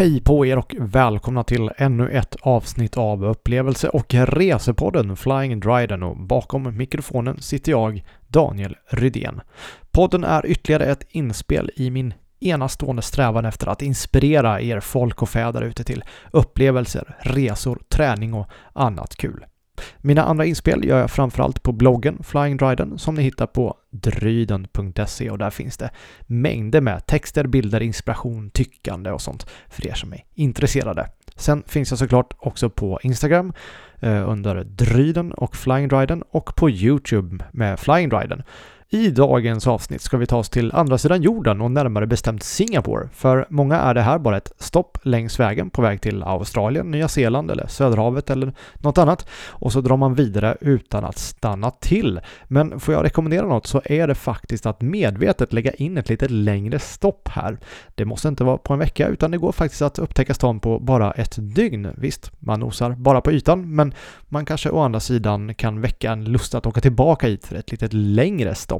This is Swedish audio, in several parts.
Hej på er och välkomna till ännu ett avsnitt av upplevelse och resepodden Flying Dryden och bakom mikrofonen sitter jag, Daniel Rydén. Podden är ytterligare ett inspel i min enastående strävan efter att inspirera er folk och fäder ute till upplevelser, resor, träning och annat kul. Mina andra inspel gör jag framförallt på bloggen Flying Dryden som ni hittar på dryden.se och där finns det mängder med texter, bilder, inspiration, tyckande och sånt för er som är intresserade. Sen finns jag såklart också på Instagram eh, under Dryden och Flying Dryden och på Youtube med Flying Dryden. I dagens avsnitt ska vi ta oss till andra sidan jorden och närmare bestämt Singapore. För många är det här bara ett stopp längs vägen på väg till Australien, Nya Zeeland eller Söderhavet eller något annat. Och så drar man vidare utan att stanna till. Men får jag rekommendera något så är det faktiskt att medvetet lägga in ett lite längre stopp här. Det måste inte vara på en vecka utan det går faktiskt att upptäcka stan på bara ett dygn. Visst, man nosar bara på ytan men man kanske å andra sidan kan väcka en lust att åka tillbaka hit för ett lite längre stopp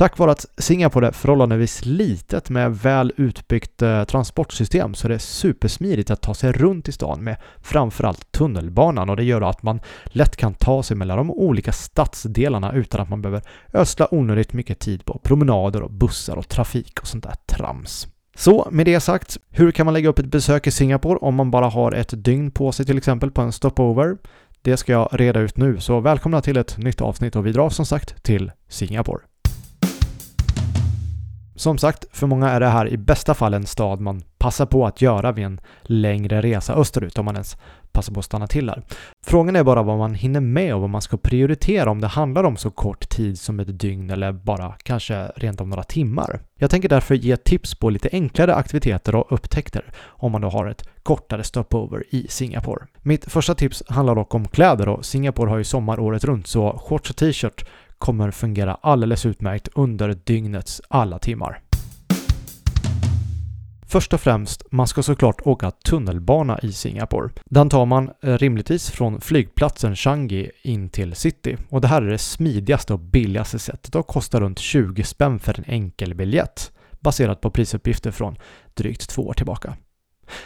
Tack vare att Singapore är förhållandevis litet med väl utbyggt eh, transportsystem så är det supersmidigt att ta sig runt i stan med framförallt tunnelbanan och det gör att man lätt kan ta sig mellan de olika stadsdelarna utan att man behöver ösla onödigt mycket tid på promenader och bussar och trafik och sånt där trams. Så med det sagt, hur kan man lägga upp ett besök i Singapore om man bara har ett dygn på sig till exempel på en stopover? Det ska jag reda ut nu, så välkomna till ett nytt avsnitt och vi drar som sagt till Singapore. Som sagt, för många är det här i bästa fall en stad man passar på att göra vid en längre resa österut om man ens passar på att stanna till här. Frågan är bara vad man hinner med och vad man ska prioritera om det handlar om så kort tid som ett dygn eller bara kanske rent om några timmar. Jag tänker därför ge tips på lite enklare aktiviteter och upptäckter om man då har ett kortare stopover i Singapore. Mitt första tips handlar dock om kläder och Singapore har ju sommar året runt så shorts och t-shirt kommer fungera alldeles utmärkt under dygnets alla timmar. Först och främst, man ska såklart åka tunnelbana i Singapore. Den tar man eh, rimligtvis från flygplatsen Changi in till city och det här är det smidigaste och billigaste sättet och kostar runt 20 spänn för en enkel biljett baserat på prisuppgifter från drygt två år tillbaka.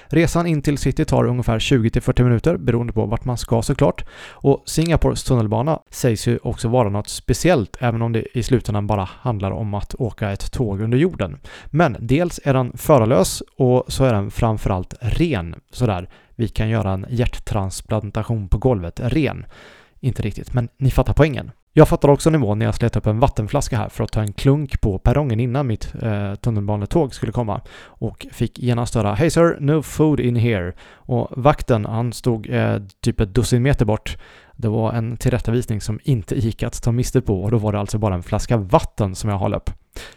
Resan in till city tar ungefär 20-40 minuter beroende på vart man ska såklart. Och Singapores tunnelbana sägs ju också vara något speciellt även om det i slutändan bara handlar om att åka ett tåg under jorden. Men dels är den förarlös och så är den framförallt ren. Sådär, vi kan göra en hjärttransplantation på golvet ren. Inte riktigt, men ni fattar poängen. Jag fattar också nivån när jag slet upp en vattenflaska här för att ta en klunk på perrongen innan mitt eh, tunnelbanetåg skulle komma och fick genast höra “Hey sir, no food in here” och vakten han stod eh, typ ett dussin meter bort. Det var en tillrättavisning som inte gick att ta miste på och då var det alltså bara en flaska vatten som jag höll upp.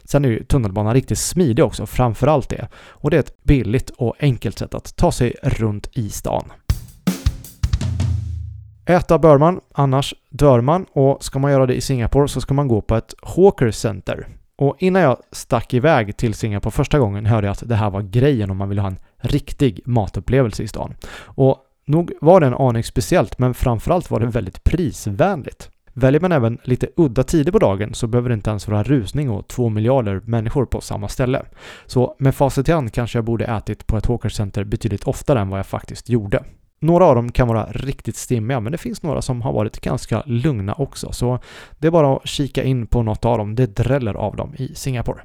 Sen är ju tunnelbanan riktigt smidig också, framförallt det. Och det är ett billigt och enkelt sätt att ta sig runt i stan. Äta bör man, annars dör man och ska man göra det i Singapore så ska man gå på ett Hawker Center. Och innan jag stack iväg till Singapore första gången hörde jag att det här var grejen om man vill ha en riktig matupplevelse i stan. Och nog var det en aning speciellt, men framförallt var det väldigt prisvänligt. Väljer man även lite udda tider på dagen så behöver det inte ens vara rusning och två miljarder människor på samma ställe. Så med facit i hand kanske jag borde ätit på ett Hawker Center betydligt oftare än vad jag faktiskt gjorde. Några av dem kan vara riktigt stimmiga, men det finns några som har varit ganska lugna också. Så det är bara att kika in på något av dem. Det dräller av dem i Singapore.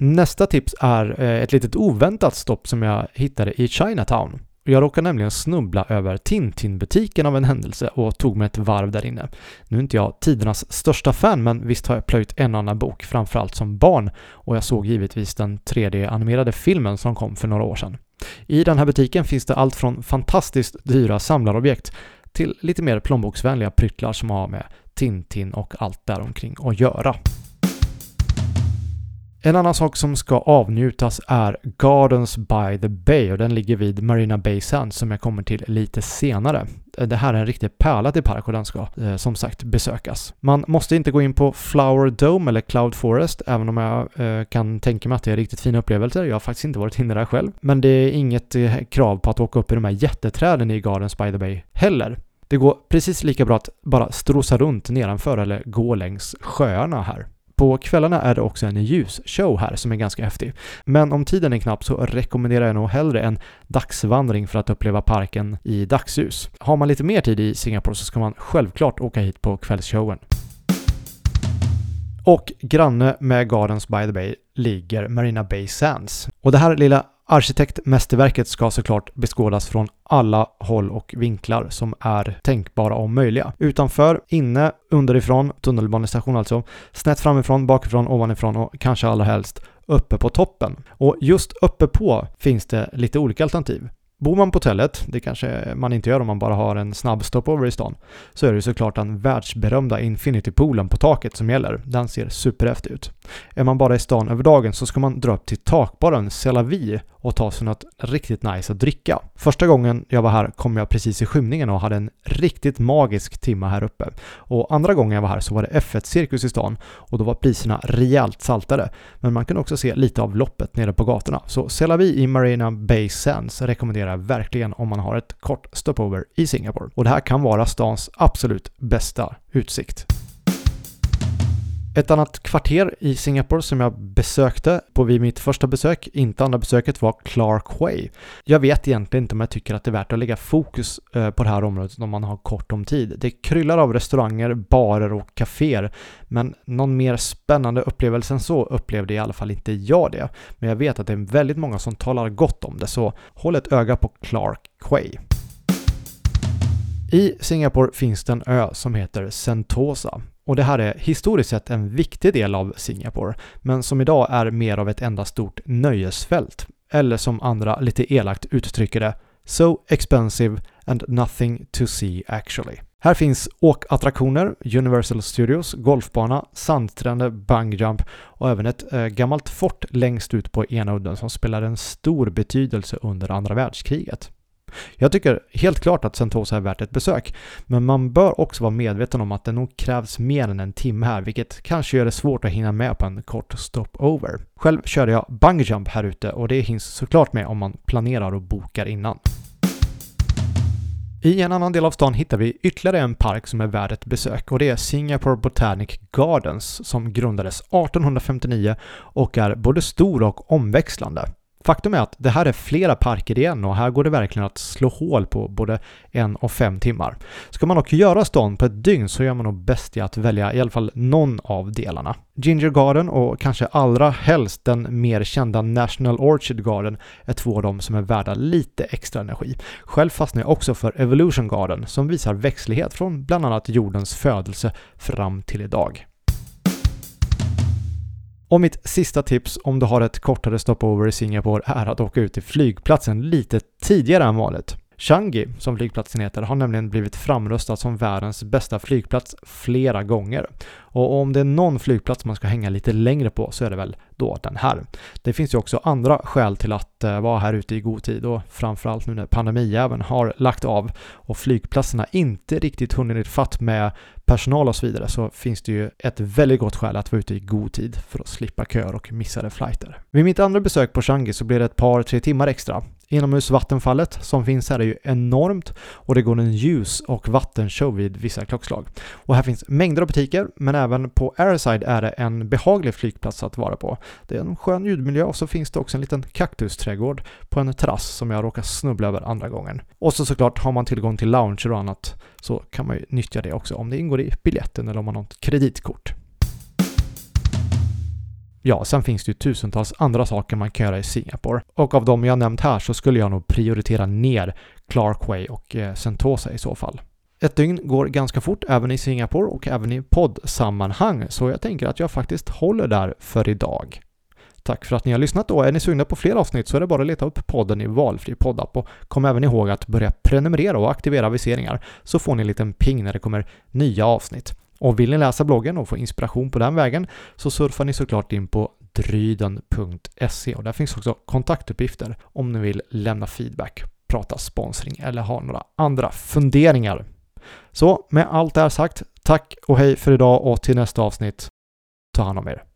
Nästa tips är eh, ett litet oväntat stopp som jag hittade i Chinatown. Jag råkade nämligen snubbla över Tintin-butiken av en händelse och tog mig ett varv där inne. Nu är inte jag tidernas största fan, men visst har jag plöjt en annan bok, framförallt som barn, och jag såg givetvis den 3D-animerade filmen som kom för några år sedan. I den här butiken finns det allt från fantastiskt dyra samlarobjekt till lite mer plånboksvänliga pryttlar som har med Tintin och allt däromkring att göra. En annan sak som ska avnjutas är Gardens by the Bay och den ligger vid Marina Bay Sands som jag kommer till lite senare. Det här är en riktig pärla till park och den ska eh, som sagt besökas. Man måste inte gå in på Flower Dome eller Cloud Forest även om jag eh, kan tänka mig att det är riktigt fina upplevelser. Jag har faktiskt inte varit inne där själv. Men det är inget eh, krav på att åka upp i de här jätteträden i Gardens by the Bay heller. Det går precis lika bra att bara strosa runt nedanför eller gå längs sjöarna här. På kvällarna är det också en ljusshow här som är ganska häftig. Men om tiden är knapp så rekommenderar jag nog hellre en dagsvandring för att uppleva parken i dagsljus. Har man lite mer tid i Singapore så ska man självklart åka hit på kvällsshowen. Och granne med Gardens by the Bay ligger Marina Bay Sands. Och det här lilla arkitektmästerverket ska såklart beskådas från alla håll och vinklar som är tänkbara och möjliga. Utanför, inne, underifrån, tunnelbanestation alltså, snett framifrån, bakifrån, ovanifrån och kanske allra helst uppe på toppen. Och just uppe på finns det lite olika alternativ. Bor man på hotellet, det kanske man inte gör om man bara har en snabb stopover i stan, så är det såklart den världsberömda Infinity-poolen på taket som gäller. Den ser superhäftig ut. Är man bara i stan över dagen så ska man dra upp till takbaren Selavi och ta sig något riktigt nice att dricka. Första gången jag var här kom jag precis i skymningen och hade en riktigt magisk timma här uppe. Och andra gången jag var här så var det F1-cirkus i stan och då var priserna rejält saltade. Men man kunde också se lite av loppet nere på gatorna. Så Selavi i Marina Bay Sands rekommenderar jag verkligen om man har ett kort stopover i Singapore. Och det här kan vara stans absolut bästa utsikt. Ett annat kvarter i Singapore som jag besökte på vid mitt första besök, inte andra besöket, var Clark Way. Jag vet egentligen inte om jag tycker att det är värt att lägga fokus eh, på det här området om man har kort om tid. Det kryllar av restauranger, barer och kaféer, men någon mer spännande upplevelse än så upplevde i alla fall inte jag det. Men jag vet att det är väldigt många som talar gott om det, så håll ett öga på Clark Way. I Singapore finns det en ö som heter Sentosa och det här är historiskt sett en viktig del av Singapore, men som idag är mer av ett enda stort nöjesfält. Eller som andra lite elakt uttrycker det, So expensive and nothing to see actually. Här finns åkattraktioner, Universal Studios, golfbana, sandstränder, bungyjump och även ett eh, gammalt fort längst ut på ena udden som spelade en stor betydelse under andra världskriget. Jag tycker helt klart att Sentosa är värt ett besök, men man bör också vara medveten om att det nog krävs mer än en timme här, vilket kanske gör det svårt att hinna med på en kort stopover. Själv körde jag bungyjump här ute och det hinns såklart med om man planerar och bokar innan. I en annan del av stan hittar vi ytterligare en park som är värd ett besök och det är Singapore Botanic Gardens som grundades 1859 och är både stor och omväxlande. Faktum är att det här är flera parker igen och här går det verkligen att slå hål på både en och fem timmar. Ska man dock göra stan på ett dygn så gör man nog bäst i att välja i alla fall någon av delarna. Ginger Garden och kanske allra helst den mer kända National Orchid Garden är två av dem som är värda lite extra energi. Själv fastnar jag också för Evolution Garden som visar växtlighet från bland annat jordens födelse fram till idag. Och mitt sista tips om du har ett kortare stopover i Singapore är att åka ut till flygplatsen lite tidigare än vanligt. Changi, som flygplatsen heter, har nämligen blivit framröstad som världens bästa flygplats flera gånger. Och om det är någon flygplats man ska hänga lite längre på så är det väl då den här. Det finns ju också andra skäl till att eh, vara här ute i god tid och framförallt nu när pandemijäveln har lagt av och flygplatserna inte riktigt hunnit fatt med personal och så vidare så finns det ju ett väldigt gott skäl att vara ute i god tid för att slippa köer och missade flighter. Vid mitt andra besök på Changi så blev det ett par, tre timmar extra. Inomhusvattenfallet som finns här är ju enormt och det går en ljus och vattenshow vid vissa klockslag. Och här finns mängder av butiker men även på Airside är det en behaglig flygplats att vara på. Det är en skön ljudmiljö och så finns det också en liten kaktusträdgård på en terrass som jag råkar snubbla över andra gången. Och så såklart har man tillgång till lounger och annat så kan man ju nyttja det också om det ingår i biljetten eller om man har något kreditkort. Ja, sen finns det ju tusentals andra saker man kan göra i Singapore. Och av de jag nämnt här så skulle jag nog prioritera ner Clarkway och eh, Sentosa i så fall. Ett dygn går ganska fort även i Singapore och även i poddsammanhang, så jag tänker att jag faktiskt håller där för idag. Tack för att ni har lyssnat och är ni sugna på fler avsnitt så är det bara att leta upp podden i valfri poddapp och kom även ihåg att börja prenumerera och aktivera aviseringar så får ni en liten ping när det kommer nya avsnitt. Och vill ni läsa bloggen och få inspiration på den vägen så surfar ni såklart in på dryden.se och där finns också kontaktuppgifter om ni vill lämna feedback, prata sponsring eller ha några andra funderingar. Så med allt det här sagt, tack och hej för idag och till nästa avsnitt, ta hand om er.